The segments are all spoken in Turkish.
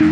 Ne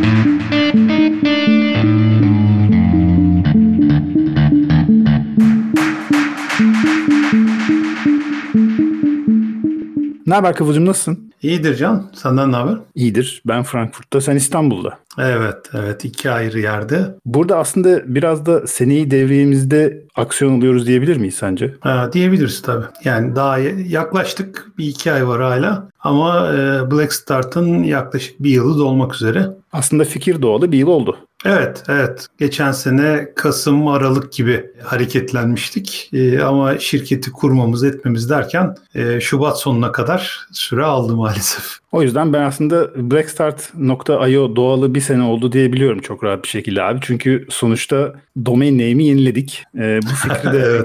haber Kıvılcım nasılsın? İyidir Can. Senden ne haber? İyidir. Ben Frankfurt'ta, sen İstanbul'da. Evet, evet. iki ayrı yerde. Burada aslında biraz da seneyi devriyemizde aksiyon alıyoruz diyebilir miyiz sence? Ha, diyebiliriz tabii. Yani daha yaklaştık. Bir iki ay var hala. Ama e, Black Start'ın yaklaşık bir yılı dolmak üzere. Aslında fikir doğalı bir yıl oldu. Evet, evet. Geçen sene Kasım, Aralık gibi hareketlenmiştik. Ee, ama şirketi kurmamız, etmemiz derken e, Şubat sonuna kadar süre aldı maalesef. O yüzden ben aslında blackstart.io doğalı bir sene oldu diyebiliyorum çok rahat bir şekilde abi. Çünkü sonuçta domain name'i yeniledik. Ee, bu fikri de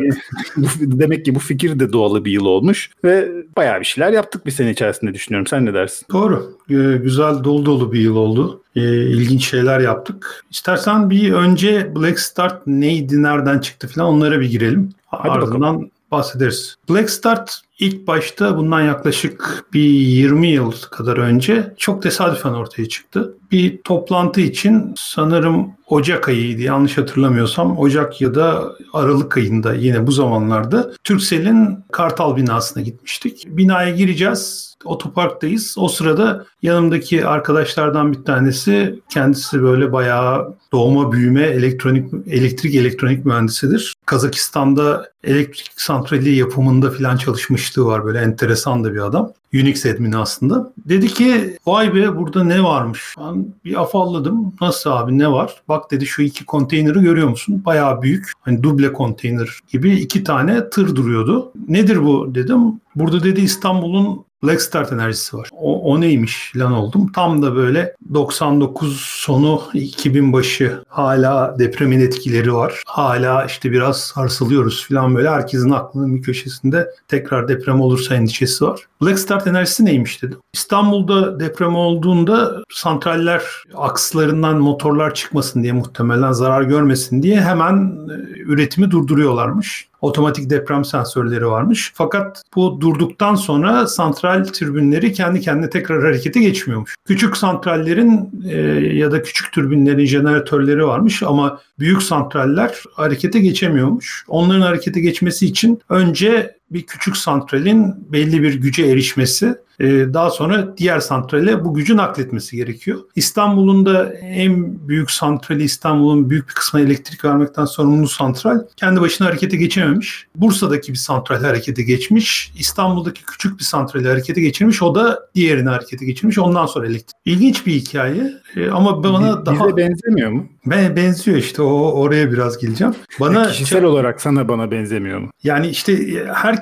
demek ki bu fikir de doğalı bir yıl olmuş ve bayağı bir şeyler yaptık bir sene içerisinde düşünüyorum. Sen ne dersin? Doğru. Ee, güzel dolu dolu bir yıl oldu. Ee, ilginç şeyler yaptık. İstersen bir önce Black Start neydi, nereden çıktı falan onlara bir girelim. Hadi Ardından bakalım. bahsederiz. Black Start ilk başta bundan yaklaşık bir 20 yıl kadar önce çok tesadüfen ortaya çıktı. Bir toplantı için sanırım Ocak ayıydı yanlış hatırlamıyorsam Ocak ya da Aralık ayında yine bu zamanlarda Türksel'in Kartal binasına gitmiştik. Binaya gireceğiz otoparktayız. O sırada yanımdaki arkadaşlardan bir tanesi kendisi böyle bayağı doğma büyüme elektronik elektrik elektronik mühendisidir. Kazakistan'da elektrik santrali yapımında falan çalışmışlığı var böyle enteresan da bir adam. Unix admini aslında. Dedi ki vay be burada ne varmış? Ben bir afalladım. Nasıl abi ne var? Bak dedi şu iki konteyneri görüyor musun? Bayağı büyük. Hani duble konteyner gibi iki tane tır duruyordu. Nedir bu dedim. Burada dedi İstanbul'un Black Start enerjisi var. O, o neymiş lan oldum. Tam da böyle 99 sonu 2000 başı hala depremin etkileri var. Hala işte biraz sarsılıyoruz falan böyle. Herkesin aklının bir köşesinde tekrar deprem olursa endişesi var. Black Start enerjisi neymiş dedim. İstanbul'da deprem olduğunda santraller akslarından motorlar çıkmasın diye muhtemelen zarar görmesin diye hemen e, üretimi durduruyorlarmış otomatik deprem sensörleri varmış. Fakat bu durduktan sonra santral türbinleri kendi kendine tekrar harekete geçmiyormuş. Küçük santrallerin e, ya da küçük türbinlerin jeneratörleri varmış ama büyük santraller harekete geçemiyormuş. Onların harekete geçmesi için önce bir küçük santralin belli bir güce erişmesi e, daha sonra diğer santrale bu gücü nakletmesi gerekiyor. İstanbul'un da en büyük santrali İstanbul'un büyük bir kısmına elektrik vermekten sorumlu santral kendi başına harekete geçememiş. Bursa'daki bir santral harekete geçmiş. İstanbul'daki küçük bir santrali harekete geçirmiş. O da diğerini harekete geçirmiş. Ondan sonra elektrik. İlginç bir hikaye e, ama bana Bize daha... Bize benzemiyor mu? Ben benziyor işte o oraya biraz geleceğim. Bana kişisel çok... olarak sana bana benzemiyor mu? Yani işte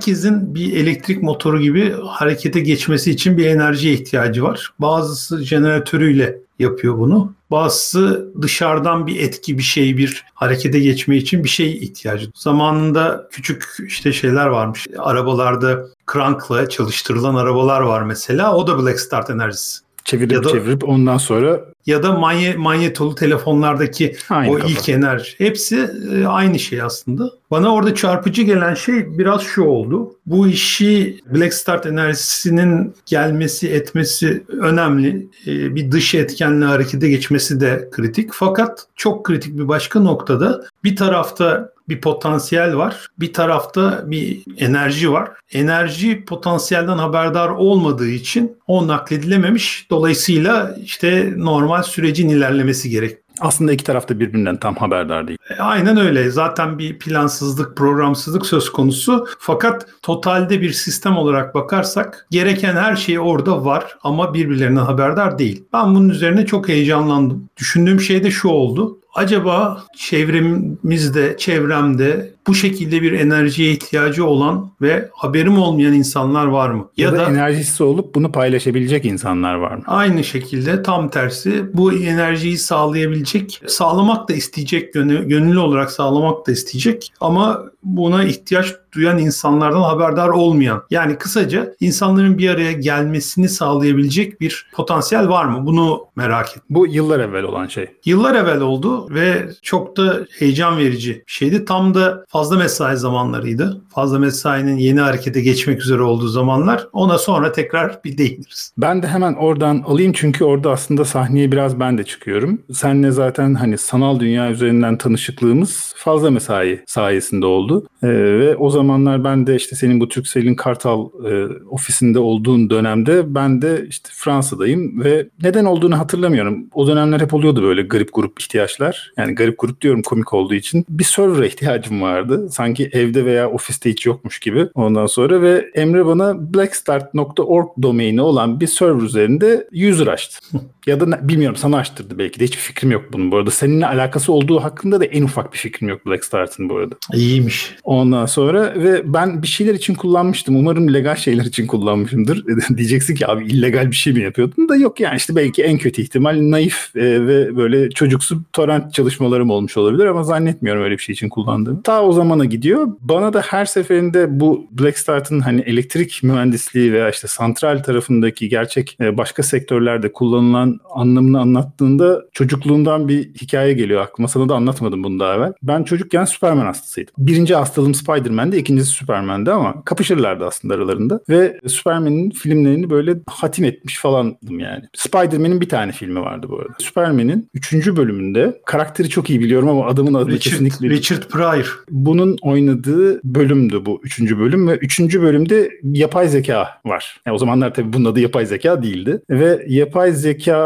herkesin bir elektrik motoru gibi harekete geçmesi için bir enerjiye ihtiyacı var. Bazısı jeneratörüyle yapıyor bunu. Bazısı dışarıdan bir etki, bir şey, bir harekete geçme için bir şey ihtiyacı. Zamanında küçük işte şeyler varmış. Arabalarda crankla çalıştırılan arabalar var mesela. O da Black Start enerjisi. Çevirip ya da, çevirip ondan sonra ya da manye, manyetolu telefonlardaki aynı o kafa. ilk enerji. Hepsi e, aynı şey aslında. Bana orada çarpıcı gelen şey biraz şu oldu. Bu işi Black Start enerjisinin gelmesi etmesi önemli. E, bir dış etkenle harekete geçmesi de kritik. Fakat çok kritik bir başka noktada bir tarafta bir potansiyel var. Bir tarafta bir enerji var. Enerji potansiyelden haberdar olmadığı için o nakledilememiş. Dolayısıyla işte normal sürecin ilerlemesi gerek. Aslında iki taraf da birbirinden tam haberdar değil. E, aynen öyle. Zaten bir plansızlık, programsızlık söz konusu. Fakat totalde bir sistem olarak bakarsak gereken her şey orada var ama birbirlerinden haberdar değil. Ben bunun üzerine çok heyecanlandım. Düşündüğüm şey de şu oldu acaba çevremizde, çevremde bu şekilde bir enerjiye ihtiyacı olan ve haberim olmayan insanlar var mı? Ya, ya da, da enerjisi olup bunu paylaşabilecek insanlar var mı? Aynı şekilde tam tersi bu enerjiyi sağlayabilecek, sağlamak da isteyecek, gönüllü olarak sağlamak da isteyecek ama buna ihtiyaç duyan insanlardan haberdar olmayan. Yani kısaca insanların bir araya gelmesini sağlayabilecek bir potansiyel var mı? Bunu merak ettim. Bu yıllar evvel olan şey. Yıllar evvel oldu ve çok da heyecan verici bir şeydi. Tam da fazla mesai zamanlarıydı. Fazla mesainin yeni harekete geçmek üzere olduğu zamanlar. Ona sonra tekrar bir değiniriz. Ben de hemen oradan alayım çünkü orada aslında sahneye biraz ben de çıkıyorum. Senle zaten hani sanal dünya üzerinden tanışıklığımız fazla mesai sayesinde oldu. Ee, ve o zamanlar ben de işte senin bu Türkcell'in Kartal e, ofisinde olduğun dönemde ben de işte Fransa'dayım ve neden olduğunu hatırlamıyorum. O dönemler hep oluyordu böyle garip grup ihtiyaçlar. Yani garip grup diyorum komik olduğu için. Bir server'a ihtiyacım vardı. Sanki evde veya ofiste hiç yokmuş gibi. Ondan sonra ve Emre bana blackstart.org domaini olan bir server üzerinde user açtı. ya da bilmiyorum sana açtırdı belki de hiçbir fikrim yok bunun bu arada. Seninle alakası olduğu hakkında da en ufak bir fikrim yok Blackstart'ın bu arada. İyiymiş. Ondan sonra ve ben bir şeyler için kullanmıştım. Umarım legal şeyler için kullanmışımdır. Diyeceksin ki abi illegal bir şey mi yapıyordun da yok yani işte belki en kötü ihtimal naif e, ve böyle çocuksu torrent çalışmalarım olmuş olabilir ama zannetmiyorum öyle bir şey için kullandığımı. Ta o zamana gidiyor. Bana da her seferinde bu Blackstart'ın hani elektrik mühendisliği veya işte santral tarafındaki gerçek e, başka sektörlerde kullanılan anlamını anlattığında çocukluğumdan bir hikaye geliyor aklıma. Sana da anlatmadım bunu daha evvel. Ben çocukken Superman hastasıydım. Birinci hastalığım Spider-Man'di, ikincisi Superman'di ama kapışırlardı aslında aralarında. Ve Superman'in filmlerini böyle hatim etmiş falandım yani. Spider-Man'in bir tane filmi vardı bu arada. Superman'in üçüncü bölümünde karakteri çok iyi biliyorum ama adamın adı Richard, kesinlikle... Richard Pryor. Bunun oynadığı bölümdü bu üçüncü bölüm ve üçüncü bölümde yapay zeka var. Yani o zamanlar tabii bunun adı yapay zeka değildi. Ve yapay zeka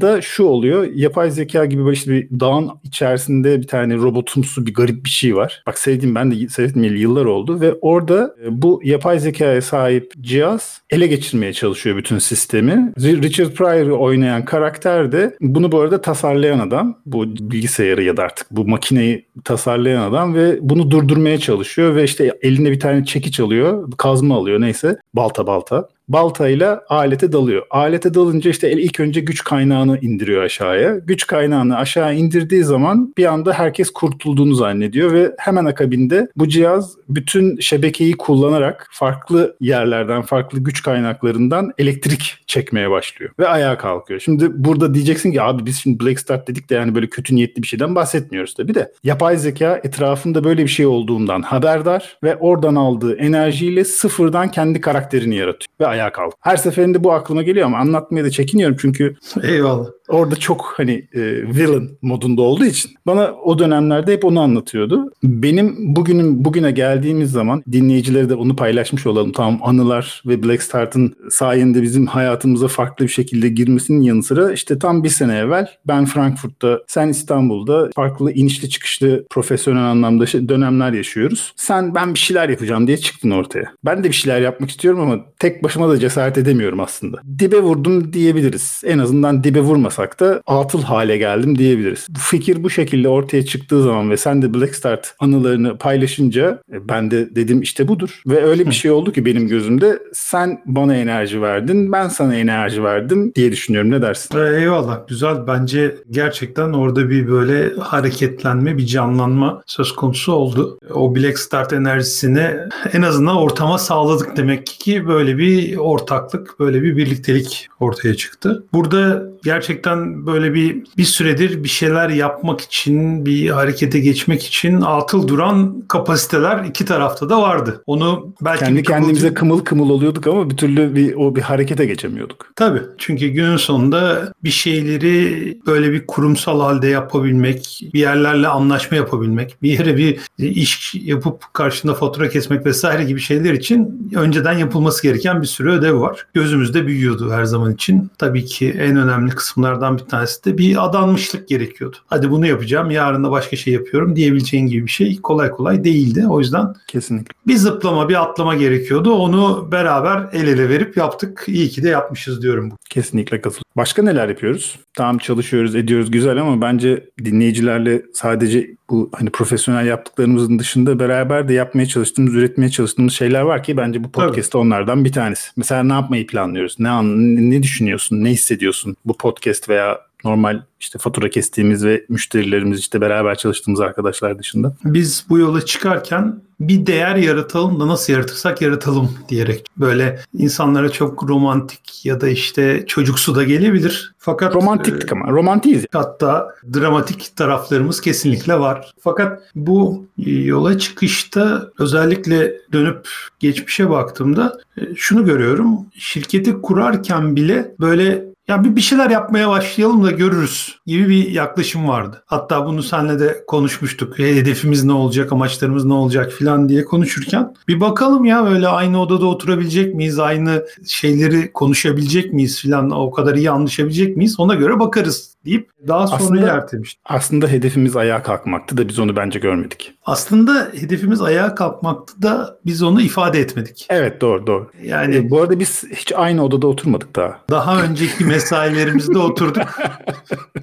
da şu oluyor. Yapay zeka gibi böyle işte bir dağın içerisinde bir tane robotumsu bir garip bir şey var. Bak sevdiğim ben de seyretmeyeli yıllar oldu ve orada e, bu yapay zekaya sahip cihaz ele geçirmeye çalışıyor bütün sistemi. Richard Pryor'ı oynayan karakter de bunu bu arada tasarlayan adam. Bu bilgisayarı ya da artık bu makineyi tasarlayan adam ve bunu durdurmaya çalışıyor ve işte elinde bir tane çekiç alıyor, kazma alıyor neyse, balta balta baltayla alete dalıyor. Alete dalınca işte ilk önce güç kaynağını indiriyor aşağıya. Güç kaynağını aşağı indirdiği zaman bir anda herkes kurtulduğunu zannediyor ve hemen akabinde bu cihaz bütün şebekeyi kullanarak farklı yerlerden, farklı güç kaynaklarından elektrik çekmeye başlıyor ve ayağa kalkıyor. Şimdi burada diyeceksin ki abi biz şimdi Black Start dedik de yani böyle kötü niyetli bir şeyden bahsetmiyoruz tabii de. Yapay zeka etrafında böyle bir şey olduğundan haberdar ve oradan aldığı enerjiyle sıfırdan kendi karakterini yaratıyor ve ayağa ayağa kalk. Her seferinde bu aklıma geliyor ama anlatmaya da çekiniyorum çünkü Eyvallah. Orada çok hani e, villain modunda olduğu için bana o dönemlerde hep onu anlatıyordu. Benim bugünün bugüne geldiğimiz zaman dinleyicileri de onu paylaşmış olalım. Tamam anılar ve Black Start'ın sayende bizim hayatımıza farklı bir şekilde girmesinin yanı sıra işte tam bir sene evvel ben Frankfurt'ta, sen İstanbul'da farklı inişli çıkışlı profesyonel anlamda şey, dönemler yaşıyoruz. Sen ben bir şeyler yapacağım diye çıktın ortaya. Ben de bir şeyler yapmak istiyorum ama tek başıma da cesaret edemiyorum aslında. Dibe vurdum diyebiliriz. En azından dibe vurmasak da atıl hale geldim diyebiliriz. Bu fikir bu şekilde ortaya çıktığı zaman ve sen de Black Start anılarını paylaşınca e, ben de dedim işte budur. Ve öyle bir şey oldu ki benim gözümde sen bana enerji verdin, ben sana enerji verdim diye düşünüyorum. Ne dersin? Eyvallah. Güzel. Bence gerçekten orada bir böyle hareketlenme, bir canlanma söz konusu oldu. O Black Start enerjisini en azından ortama sağladık demek ki böyle bir ortaklık, böyle bir birliktelik ortaya çıktı. Burada gerçekten böyle bir bir süredir bir şeyler yapmak için, bir harekete geçmek için atıl duran kapasiteler iki tarafta da vardı. Onu belki kendi kendimize kımıl kımıl oluyorduk ama bir türlü bir o bir harekete geçemiyorduk. Tabii. Çünkü günün sonunda bir şeyleri böyle bir kurumsal halde yapabilmek, bir yerlerle anlaşma yapabilmek, bir yere bir iş yapıp karşında fatura kesmek vesaire gibi şeyler için önceden yapılması gereken bir sürü ödev var. Gözümüzde büyüyordu her zaman için. Tabii ki en önemli kısımlardan bir tanesi de bir adanmışlık gerekiyordu. Hadi bunu yapacağım, yarın da başka şey yapıyorum diyebileceğin gibi bir şey kolay kolay değildi. O yüzden kesinlikle bir zıplama, bir atlama gerekiyordu. Onu beraber el ele verip yaptık. İyi ki de yapmışız diyorum. Kesinlikle katılıyorum. Başka neler yapıyoruz? Tamam çalışıyoruz, ediyoruz güzel ama bence dinleyicilerle sadece bu hani profesyonel yaptıklarımızın dışında beraber de yapmaya çalıştığımız, üretmeye çalıştığımız şeyler var ki bence bu podcast onlardan bir tanesi. Mesela ne yapmayı planlıyoruz? Ne an, ne düşünüyorsun? Ne hissediyorsun bu podcast veya Normal işte fatura kestiğimiz ve müşterilerimiz işte beraber çalıştığımız arkadaşlar dışında. Biz bu yola çıkarken bir değer yaratalım da nasıl yaratırsak yaratalım diyerek böyle insanlara çok romantik ya da işte çocuksu da gelebilir. Fakat romantiktik e, ama romantiyiz. Hatta dramatik taraflarımız kesinlikle var. Fakat bu yola çıkışta özellikle dönüp geçmişe baktığımda e, şunu görüyorum. Şirketi kurarken bile böyle ya bir, bir şeyler yapmaya başlayalım da görürüz gibi bir yaklaşım vardı. Hatta bunu seninle de konuşmuştuk. Hedefimiz ne olacak, amaçlarımız ne olacak filan diye konuşurken bir bakalım ya böyle aynı odada oturabilecek miyiz, aynı şeyleri konuşabilecek miyiz filan o kadar iyi anlaşabilecek miyiz ona göre bakarız deyip daha sonra aslında, ilerlemiştik. Aslında hedefimiz ayağa kalkmaktı da biz onu bence görmedik. Aslında hedefimiz ayağa kalkmaktı da biz onu ifade etmedik. Evet doğru doğru. Yani e, bu arada biz hiç aynı odada oturmadık daha. Daha önceki mesailerimizde oturduk.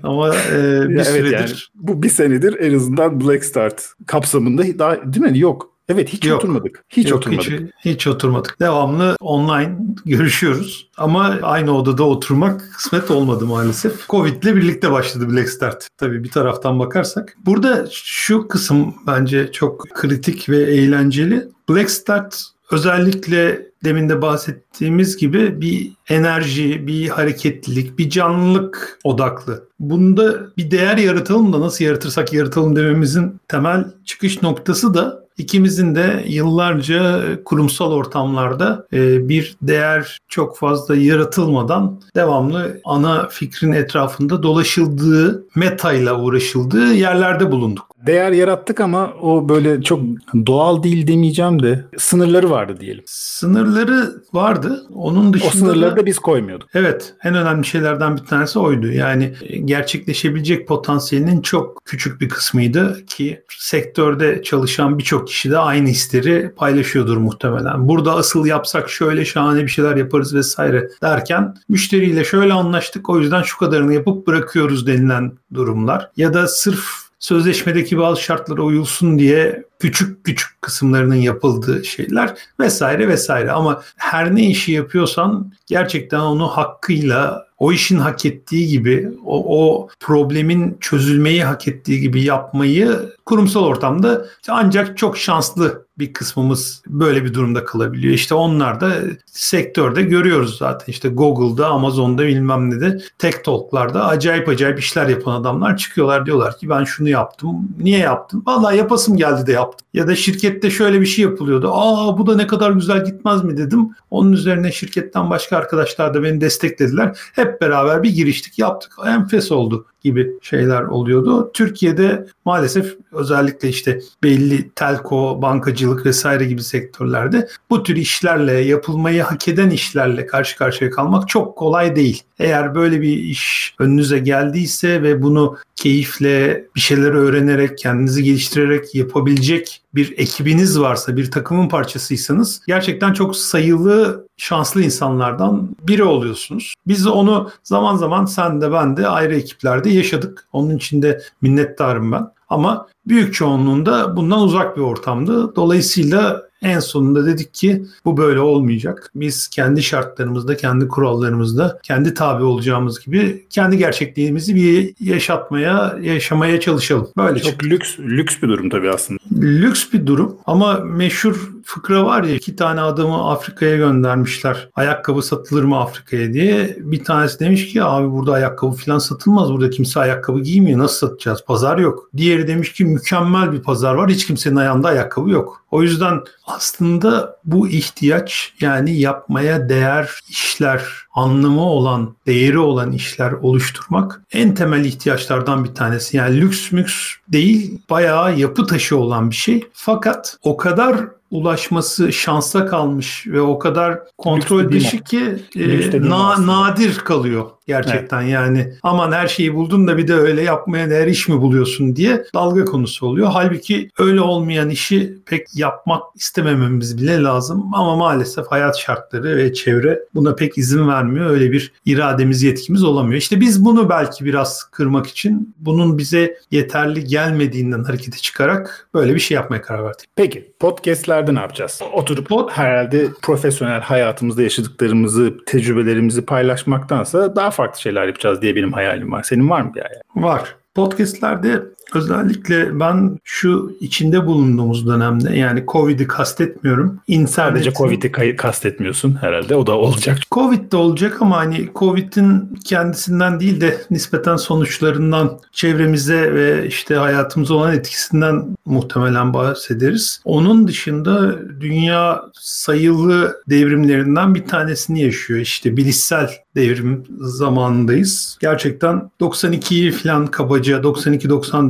Ama e, bir ya süredir. Evet yani, bu bir senedir en azından Black Start kapsamında daha değil mi? Yok. Evet hiç Yok. oturmadık. Hiç Yok, oturmadık. Hiç, hiç oturmadık. Devamlı online görüşüyoruz. Ama aynı odada oturmak kısmet olmadı maalesef. Covid ile birlikte başladı Black Start. Tabii bir taraftan bakarsak. Burada şu kısım bence çok kritik ve eğlenceli. Black Start özellikle demin de bahsettiğimiz gibi bir enerji, bir hareketlilik, bir canlılık odaklı. Bunda bir değer yaratalım da nasıl yaratırsak yaratalım dememizin temel çıkış noktası da İkimizin de yıllarca kurumsal ortamlarda e, bir değer çok fazla yaratılmadan devamlı ana fikrin etrafında dolaşıldığı, metayla uğraşıldığı yerlerde bulunduk değer yarattık ama o böyle çok doğal değil demeyeceğim de sınırları vardı diyelim. Sınırları vardı. Onun dışında O sınırları da, da biz koymuyorduk. Evet. En önemli şeylerden bir tanesi oydu. Yani gerçekleşebilecek potansiyelinin çok küçük bir kısmıydı ki sektörde çalışan birçok kişi de aynı hisleri paylaşıyordur muhtemelen. Burada asıl yapsak şöyle şahane bir şeyler yaparız vesaire derken müşteriyle şöyle anlaştık o yüzden şu kadarını yapıp bırakıyoruz denilen durumlar. Ya da sırf sözleşmedeki bazı şartlara uyulsun diye küçük küçük kısımlarının yapıldığı şeyler vesaire vesaire. Ama her ne işi yapıyorsan gerçekten onu hakkıyla o işin hak ettiği gibi o, o problemin çözülmeyi hak ettiği gibi yapmayı kurumsal ortamda ancak çok şanslı bir kısmımız böyle bir durumda kalabiliyor. İşte onlar da sektörde görüyoruz zaten. İşte Google'da, Amazon'da bilmem ne de Tech Talk'larda acayip acayip işler yapan adamlar çıkıyorlar diyorlar ki ben şunu yaptım. Niye yaptım? Vallahi yapasım geldi de yaptım. Ya da şirkette şöyle bir şey yapılıyordu. Aa bu da ne kadar güzel gitmez mi dedim. Onun üzerine şirketten başka arkadaşlar da beni desteklediler. Hep beraber bir giriştik yaptık. Enfes oldu gibi şeyler oluyordu. Türkiye'de maalesef özellikle işte belli telko, bankacılık vesaire gibi sektörlerde bu tür işlerle yapılmayı hak eden işlerle karşı karşıya kalmak çok kolay değil. Eğer böyle bir iş önünüze geldiyse ve bunu keyifle bir şeyler öğrenerek, kendinizi geliştirerek yapabilecek bir ekibiniz varsa, bir takımın parçasıysanız gerçekten çok sayılı şanslı insanlardan biri oluyorsunuz. Biz onu zaman zaman sen de ben de ayrı ekiplerde yaşadık. Onun için de minnettarım ben. Ama büyük çoğunluğunda bundan uzak bir ortamdı. Dolayısıyla en sonunda dedik ki bu böyle olmayacak. Biz kendi şartlarımızda, kendi kurallarımızda, kendi tabi olacağımız gibi kendi gerçekliğimizi bir yaşatmaya, yaşamaya çalışalım. Böyle Çok çıktı. lüks lüks bir durum tabii aslında. Lüks bir durum ama meşhur fıkra var ya iki tane adamı Afrika'ya göndermişler. Ayakkabı satılır mı Afrika'ya diye. Bir tanesi demiş ki abi burada ayakkabı falan satılmaz. Burada kimse ayakkabı giymiyor. Nasıl satacağız? Pazar yok. Diğeri demiş ki mükemmel bir pazar var. Hiç kimsenin ayağında ayakkabı yok. O yüzden aslında bu ihtiyaç yani yapmaya değer işler, anlamı olan, değeri olan işler oluşturmak en temel ihtiyaçlardan bir tanesi. Yani lüks müks değil, bayağı yapı taşı olan bir şey. Fakat o kadar ulaşması şansa kalmış ve o kadar kontrol dışı ki e, na, nadir kalıyor gerçekten evet. yani aman her şeyi buldun da bir de öyle yapmaya değer iş mi buluyorsun diye dalga konusu oluyor. Halbuki öyle olmayan işi pek yapmak istemememiz bile lazım ama maalesef hayat şartları ve çevre buna pek izin vermiyor. Öyle bir irademiz yetkimiz olamıyor. İşte biz bunu belki biraz kırmak için bunun bize yeterli gelmediğinden harekete çıkarak böyle bir şey yapmaya karar verdik. Peki podcastlerde ne yapacağız? Oturup Pod... herhalde profesyonel hayatımızda yaşadıklarımızı, tecrübelerimizi paylaşmaktansa daha farklı şeyler yapacağız diye benim hayalim var. Senin var mı bir hayal? Var. Podcast'lerde özellikle ben şu içinde bulunduğumuz dönemde yani Covid'i kastetmiyorum. İnternetin... Sadece Covid'i kastetmiyorsun herhalde. O da olacak. Covid de olacak ama hani Covid'in kendisinden değil de nispeten sonuçlarından çevremize ve işte hayatımıza olan etkisinden muhtemelen bahsederiz. Onun dışında dünya sayılı devrimlerinden bir tanesini yaşıyor. İşte bilişsel devrim zamanındayız. Gerçekten 92'yi falan kabaca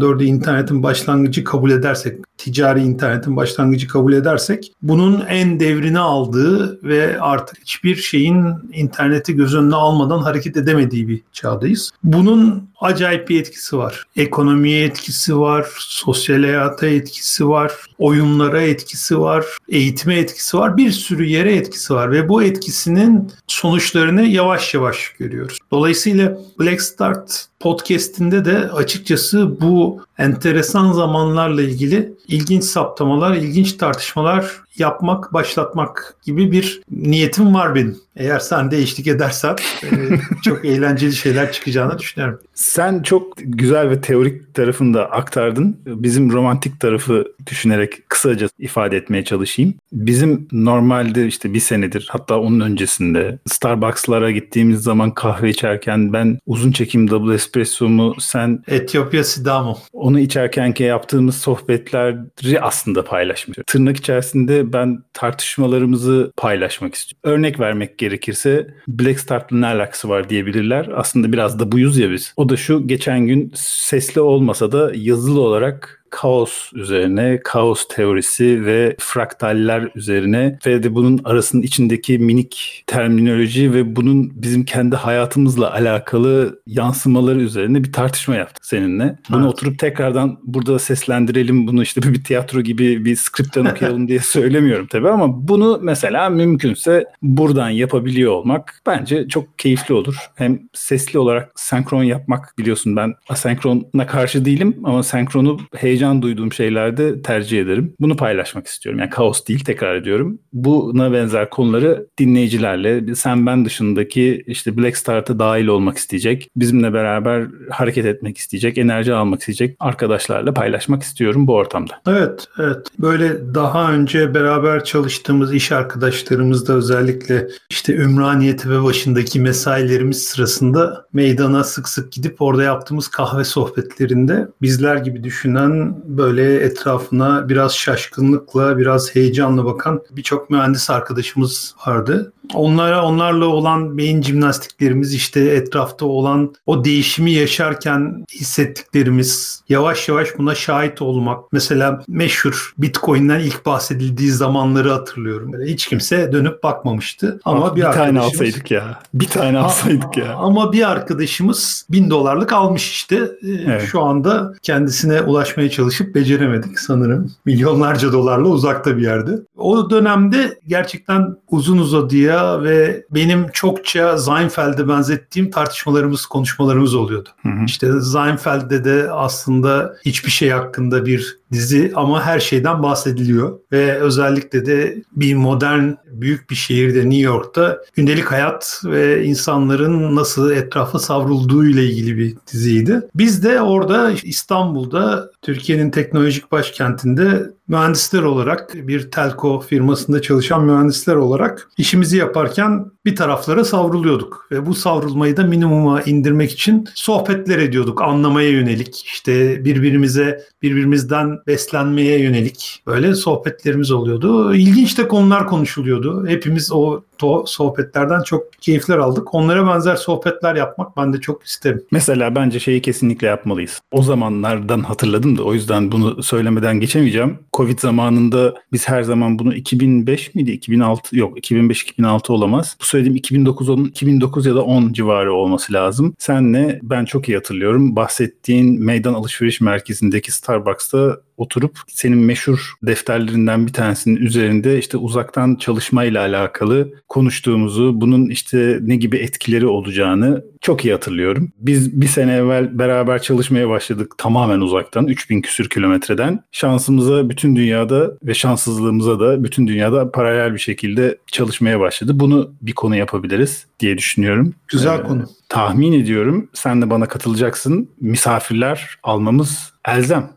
92-94'ü internetin başlangıcı kabul edersek, ticari internetin başlangıcı kabul edersek bunun en devrini aldığı ve artık hiçbir şeyin interneti göz önüne almadan hareket edemediği bir çağdayız. Bunun acayip bir etkisi var. Ekonomiye etkisi var, sosyal hayata etkisi var, oyunlara etkisi var, eğitime etkisi var, bir sürü yere etkisi var ve bu etkisinin sonuçlarını yavaş yavaş görüyoruz. Dolayısıyla Black Start podcast'inde de açıkçası bu enteresan zamanlarla ilgili ilginç saptamalar, ilginç tartışmalar yapmak, başlatmak gibi bir niyetim var benim. Eğer sen de eşlik edersen e, çok eğlenceli şeyler çıkacağını düşünüyorum. Sen çok güzel ve teorik tarafını da aktardın. Bizim romantik tarafı düşünerek kısaca ifade etmeye çalışayım. Bizim normalde işte bir senedir hatta onun öncesinde Starbucks'lara gittiğimiz zaman kahve içerken ben uzun çekim double espresso'mu sen Etiyopya Sidamo. Onu içerkenki yaptığımız sohbetleri aslında paylaşmış. Tırnak içerisinde ben tartışmalarımızı paylaşmak istiyorum. Örnek vermek gerekirse Black Start'la ne alakası var diyebilirler. Aslında biraz da buyuz ya biz. O da şu geçen gün sesli olmasa da yazılı olarak kaos üzerine, kaos teorisi ve fraktaller üzerine ve de bunun arasının içindeki minik terminoloji ve bunun bizim kendi hayatımızla alakalı yansımaları üzerine bir tartışma yaptık seninle. Bunu evet. oturup tekrardan burada seslendirelim bunu işte bir tiyatro gibi bir skripten okuyalım diye söylemiyorum tabii ama bunu mesela mümkünse buradan yapabiliyor olmak bence çok keyifli olur. Hem sesli olarak senkron yapmak biliyorsun ben asenkrona karşı değilim ama senkronu heyecan heyecan duyduğum şeylerde tercih ederim. Bunu paylaşmak istiyorum. Yani kaos değil tekrar ediyorum. Buna benzer konuları dinleyicilerle sen ben dışındaki işte Black Start'a dahil olmak isteyecek, bizimle beraber hareket etmek isteyecek, enerji almak isteyecek arkadaşlarla paylaşmak istiyorum bu ortamda. Evet, evet. Böyle daha önce beraber çalıştığımız iş arkadaşlarımız da özellikle işte Ümraniyeti ve başındaki mesailerimiz sırasında meydana sık sık gidip orada yaptığımız kahve sohbetlerinde bizler gibi düşünen böyle etrafına biraz şaşkınlıkla, biraz heyecanla bakan birçok mühendis arkadaşımız vardı. Onlara onlarla olan beyin jimnastiklerimiz işte etrafta olan o değişimi yaşarken hissettiklerimiz yavaş yavaş buna şahit olmak. Mesela meşhur Bitcoin'den ilk bahsedildiği zamanları hatırlıyorum. Böyle hiç kimse dönüp bakmamıştı. Ama ah, bir, bir tane alsaydık ya. Bir tane alsaydık ya. Ama bir arkadaşımız bin dolarlık almış işte. Ee, evet. Şu anda kendisine ulaşmaya çalışıp beceremedik sanırım. Milyonlarca dolarla uzakta bir yerde. O dönemde gerçekten uzun uzadıya ve benim çokça Seinfeld'e benzettiğim tartışmalarımız, konuşmalarımız oluyordu. Hı hı. İşte Seinfeld'de de aslında hiçbir şey hakkında bir dizi ama her şeyden bahsediliyor ve özellikle de bir modern büyük bir şehirde New York'ta gündelik hayat ve insanların nasıl etrafa savrulduğu ile ilgili bir diziydi. Biz de orada İstanbul'da Türkiye'nin teknolojik başkentinde mühendisler olarak bir telco firmasında çalışan mühendisler olarak işimizi yaparken bir taraflara savruluyorduk ve bu savrulmayı da minimuma indirmek için sohbetler ediyorduk anlamaya yönelik işte birbirimize birbirimizden beslenmeye yönelik böyle sohbetlerimiz oluyordu. İlginç de konular konuşuluyordu. Hepimiz o to sohbetlerden çok keyifler aldık. Onlara benzer sohbetler yapmak ben de çok isterim. Mesela bence şeyi kesinlikle yapmalıyız. O zamanlardan hatırladım da o yüzden bunu söylemeden geçemeyeceğim. Covid zamanında biz her zaman bunu 2005 miydi? 2006 yok 2005-2006 olamaz. Bu söylediğim 2009 onun 2009 ya da 10 civarı olması lazım. Senle ben çok iyi hatırlıyorum. Bahsettiğin meydan alışveriş merkezindeki Starbucks'ta oturup senin meşhur defterlerinden bir tanesinin üzerinde işte uzaktan çalışmayla alakalı konuştuğumuzu, bunun işte ne gibi etkileri olacağını çok iyi hatırlıyorum. Biz bir sene evvel beraber çalışmaya başladık tamamen uzaktan 3000 küsür kilometreden. Şansımıza bütün dünyada ve şanssızlığımıza da bütün dünyada paralel bir şekilde çalışmaya başladı. Bunu bir konu yapabiliriz diye düşünüyorum. Güzel ee, konu. Tahmin ediyorum sen de bana katılacaksın. Misafirler almamız elzem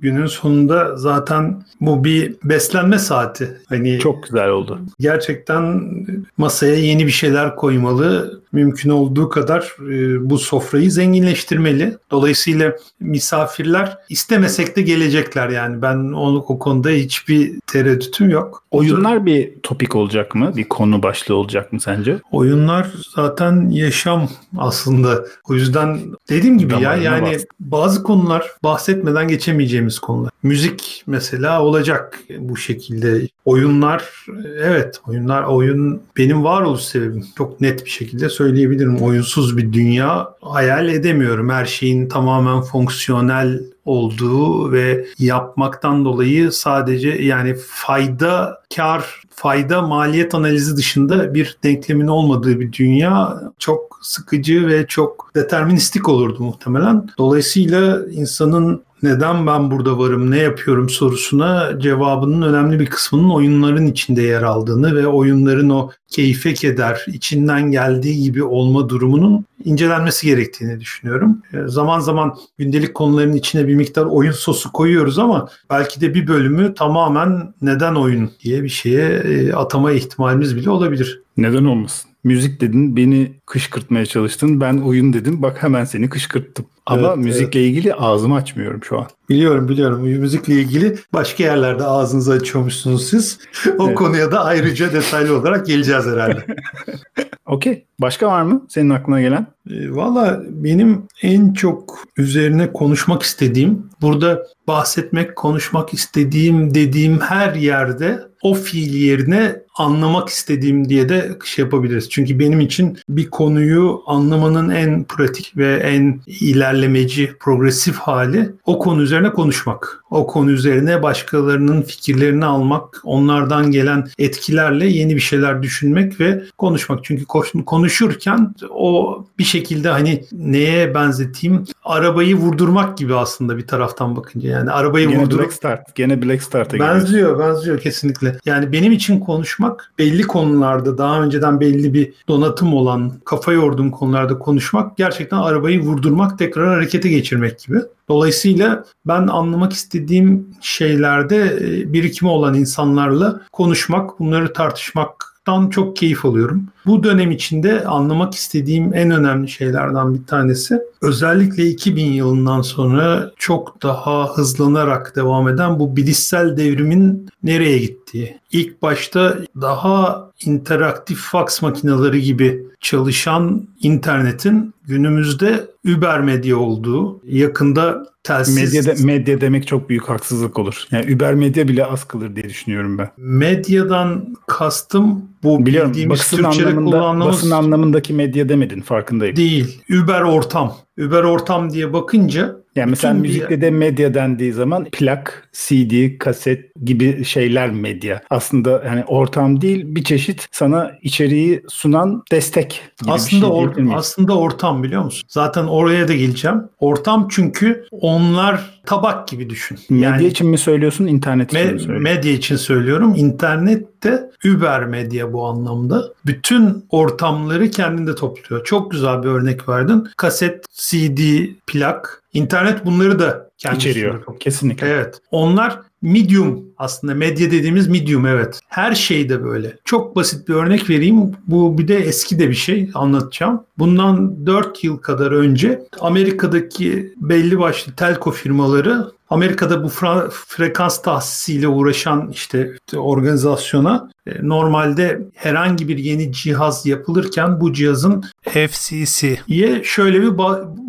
günün sonunda zaten bu bir beslenme saati. Hani çok güzel oldu. Gerçekten masaya yeni bir şeyler koymalı. Mümkün olduğu kadar e, bu sofrayı zenginleştirmeli. Dolayısıyla misafirler istemesek de gelecekler yani. Ben onu o konuda hiçbir tereddütüm yok. Oyunlar bir topik olacak mı? Bir konu başlığı olacak mı sence? Oyunlar zaten yaşam aslında. O yüzden dediğim gibi Damarına ya yani bas. bazı konular bahsetmeden geçemiyoruz geçemeyeceğimiz konular. Müzik mesela olacak bu şekilde. Oyunlar evet oyunlar oyun benim varoluş sebebim. Çok net bir şekilde söyleyebilirim. Oyunsuz bir dünya hayal edemiyorum. Her şeyin tamamen fonksiyonel olduğu ve yapmaktan dolayı sadece yani fayda kar fayda maliyet analizi dışında bir denklemin olmadığı bir dünya çok sıkıcı ve çok deterministik olurdu muhtemelen. Dolayısıyla insanın neden ben burada varım, ne yapıyorum sorusuna cevabının önemli bir kısmının oyunların içinde yer aldığını ve oyunların o keyfe keder, içinden geldiği gibi olma durumunun incelenmesi gerektiğini düşünüyorum. E, zaman zaman gündelik konuların içine bir miktar oyun sosu koyuyoruz ama belki de bir bölümü tamamen neden oyun diye bir şeye e, atama ihtimalimiz bile olabilir. Neden olmasın? Müzik dedin, beni kışkırtmaya çalıştın. Ben oyun dedim, bak hemen seni kışkırttım. Ama evet, müzikle evet. ilgili ağzımı açmıyorum şu an. Biliyorum biliyorum. Müzikle ilgili başka yerlerde ağzınızı açıyormuşsunuz siz. O evet. konuya da ayrıca detaylı olarak geleceğiz herhalde. Okey. Başka var mı senin aklına gelen? E, Valla benim en çok üzerine konuşmak istediğim, burada bahsetmek, konuşmak istediğim dediğim her yerde o fiil yerine anlamak istediğim diye de şey yapabiliriz. Çünkü benim için bir konuyu anlamanın en pratik ve en ilerlemeci, progresif hali o konu üzerine konuşmak. O konu üzerine başkalarının fikirlerini almak, onlardan gelen etkilerle yeni bir şeyler düşünmek ve konuşmak. Çünkü konuşurken o bir şekilde hani neye benzeteyim? Arabayı vurdurmak gibi aslında bir taraftan bakınca. Yani arabayı Gene. Black Start. Gene Black Start'a Benziyor, benziyor kesinlikle. Yani benim için konuşmak belli konularda daha önceden belli bir donatım olan, kafa yorduğum konularda konuşmak gerçekten arabayı vurdurmak, tekrar harekete geçirmek gibi. Dolayısıyla ben anlamak istediğim şeylerde e, birikimi olan insanlarla konuşmak, bunları tartışmak dan çok keyif alıyorum. Bu dönem içinde anlamak istediğim en önemli şeylerden bir tanesi özellikle 2000 yılından sonra çok daha hızlanarak devam eden bu bilişsel devrimin nereye gittiği. İlk başta daha interaktif fax makineleri gibi çalışan internetin günümüzde Uber medya olduğu, yakında telsiz... Medya, de, medya demek çok büyük haksızlık olur. Yani Uber medya bile az kalır diye düşünüyorum ben. Medyadan kastım bu Biliyorum, bildiğimiz basın Türkçe'de anlamında. Basın anlamındaki medya demedin farkındayım. Değil. Uber ortam. Uber ortam diye bakınca yani mesela müzikte bir... de medya dendiği zaman plak, CD, kaset gibi şeyler medya. Aslında yani ortam değil bir çeşit sana içeriği sunan destek aslında şey or- aslında ortam biliyor musun? Zaten oraya da geleceğim. Ortam çünkü onlar tabak gibi düşün. Medya yani, için mi söylüyorsun, internet için me- mi söylüyorsun? Medya için söylüyorum. İnternette Uber medya bu anlamda. Bütün ortamları kendinde topluyor. Çok güzel bir örnek verdin. Kaset, CD, plak. İnternet bunları da kendi içeriyor. Kesinlikle. Evet. Onlar medium aslında medya dediğimiz medium evet. Her şeyde böyle. Çok basit bir örnek vereyim. Bu bir de eski de bir şey anlatacağım. Bundan 4 yıl kadar önce Amerika'daki belli başlı telko firmaları Amerika'da bu frekans tahsisiyle uğraşan işte organizasyona e, normalde herhangi bir yeni cihaz yapılırken bu cihazın FCC'ye şöyle bir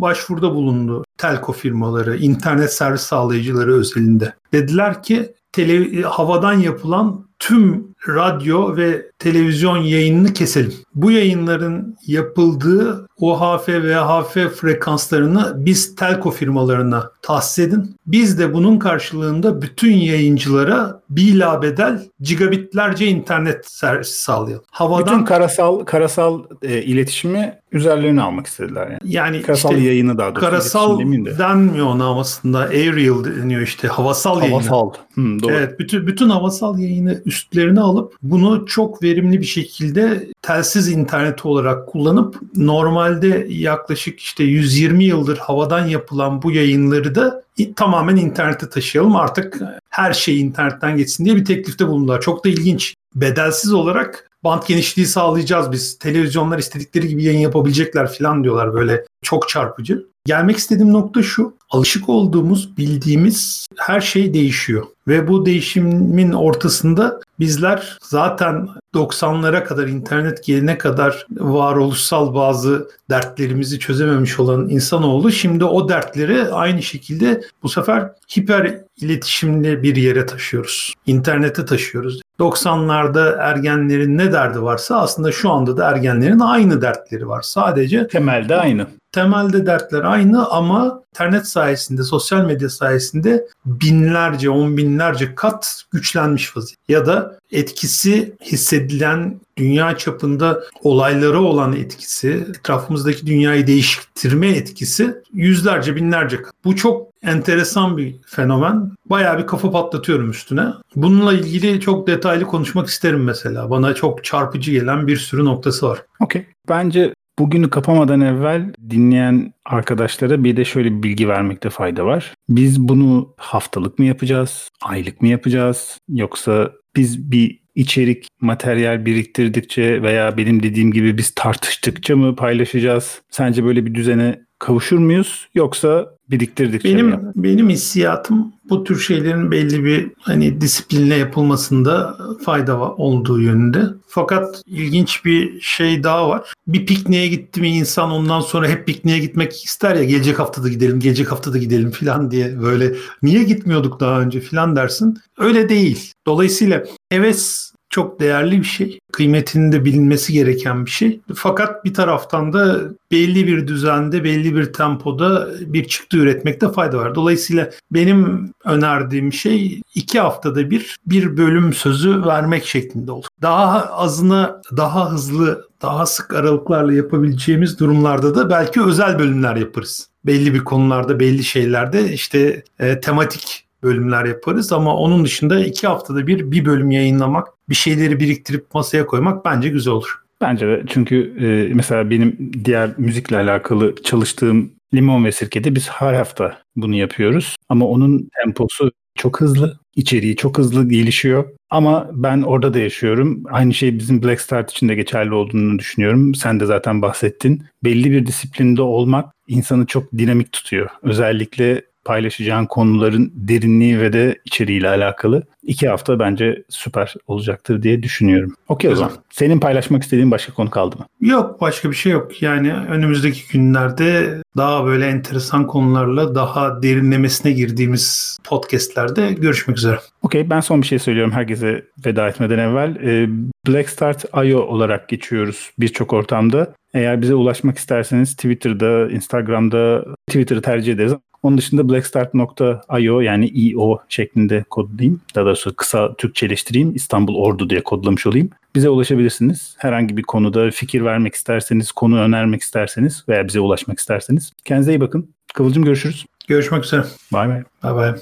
başvuruda bulundu telko firmaları, internet servis sağlayıcıları özelinde. Dediler ki tele, havadan yapılan tüm radyo ve televizyon yayınını keselim. Bu yayınların yapıldığı OHF ve VHF frekanslarını biz telko firmalarına tahsis edin. Biz de bunun karşılığında bütün yayıncılara bilabedel gigabitlerce internet servisi sağlayalım. Havadan bütün karasal karasal e, iletişimi üzerlerine almak istediler yani. Yani karasal işte, yayını daha doğrusu. Karasal de. denmiyor ona aslında. Aerial deniyor işte. Havasal, havasal. yayını. Havasal. Hmm, doğru. Evet. Bütün, bütün havasal yayını üstlerine alıp bunu çok verimli bir şekilde telsiz interneti olarak kullanıp normalde yaklaşık işte 120 yıldır havadan yapılan bu yayınları da tamamen internete taşıyalım artık her şey internetten geçsin diye bir teklifte bulundular. Çok da ilginç. Bedelsiz olarak band genişliği sağlayacağız biz. Televizyonlar istedikleri gibi yayın yapabilecekler falan diyorlar böyle çok çarpıcı. Gelmek istediğim nokta şu. Alışık olduğumuz, bildiğimiz her şey değişiyor. Ve bu değişimin ortasında bizler zaten 90'lara kadar internet gelene kadar varoluşsal bazı dertlerimizi çözememiş olan insanoğlu şimdi o dertleri aynı şekilde bu sefer hiper iletişimli bir yere taşıyoruz. İnternete taşıyoruz. 90'larda ergenlerin ne derdi varsa aslında şu anda da ergenlerin aynı dertleri var. Sadece temelde aynı temelde dertler aynı ama internet sayesinde, sosyal medya sayesinde binlerce, on binlerce kat güçlenmiş vaziyette. Ya da etkisi hissedilen dünya çapında olaylara olan etkisi, etrafımızdaki dünyayı değiştirme etkisi yüzlerce, binlerce kat. Bu çok enteresan bir fenomen. Bayağı bir kafa patlatıyorum üstüne. Bununla ilgili çok detaylı konuşmak isterim mesela. Bana çok çarpıcı gelen bir sürü noktası var. Okey. Bence Bugünü kapamadan evvel dinleyen arkadaşlara bir de şöyle bir bilgi vermekte fayda var. Biz bunu haftalık mı yapacağız, aylık mı yapacağız yoksa biz bir içerik, materyal biriktirdikçe veya benim dediğim gibi biz tartıştıkça mı paylaşacağız? Sence böyle bir düzene kavuşur muyuz yoksa biriktirdik. Benim benim hissiyatım bu tür şeylerin belli bir hani disiplinle yapılmasında fayda olduğu yönünde. Fakat ilginç bir şey daha var. Bir pikniğe gitti mi insan ondan sonra hep pikniğe gitmek ister ya gelecek haftada gidelim, gelecek haftada gidelim falan diye böyle niye gitmiyorduk daha önce falan dersin. Öyle değil. Dolayısıyla heves çok değerli bir şey. Kıymetinin de bilinmesi gereken bir şey. Fakat bir taraftan da belli bir düzende, belli bir tempoda bir çıktı üretmekte fayda var. Dolayısıyla benim önerdiğim şey iki haftada bir bir bölüm sözü vermek şeklinde olur. Daha azına, daha hızlı, daha sık aralıklarla yapabileceğimiz durumlarda da belki özel bölümler yaparız. Belli bir konularda, belli şeylerde işte e, tematik bölümler yaparız ama onun dışında iki haftada bir bir bölüm yayınlamak, bir şeyleri biriktirip masaya koymak bence güzel olur. Bence de çünkü e, mesela benim diğer müzikle alakalı çalıştığım Limon ve Sirke'de biz her hafta bunu yapıyoruz. Ama onun temposu çok hızlı, içeriği çok hızlı gelişiyor. Ama ben orada da yaşıyorum. Aynı şey bizim Black Start için de geçerli olduğunu düşünüyorum. Sen de zaten bahsettin. Belli bir disiplinde olmak insanı çok dinamik tutuyor. Özellikle paylaşacağın konuların derinliği ve de içeriğiyle alakalı. iki hafta bence süper olacaktır diye düşünüyorum. Okey o zaman. Senin paylaşmak istediğin başka konu kaldı mı? Yok başka bir şey yok. Yani önümüzdeki günlerde daha böyle enteresan konularla daha derinlemesine girdiğimiz podcastlerde görüşmek üzere. Okey ben son bir şey söylüyorum herkese veda etmeden evvel. Ee, Black Start IO olarak geçiyoruz birçok ortamda. Eğer bize ulaşmak isterseniz Twitter'da, Instagram'da Twitter'ı tercih ederiz. Onun dışında blacksstart.io yani io şeklinde kodlayayım. Daha doğrusu kısa Türkçeleştireyim. İstanbul Ordu diye kodlamış olayım. Bize ulaşabilirsiniz. Herhangi bir konuda fikir vermek isterseniz, konu önermek isterseniz veya bize ulaşmak isterseniz. Kendinize iyi bakın. Kıvılcım görüşürüz. Görüşmek üzere. Bay bay. Bay bay.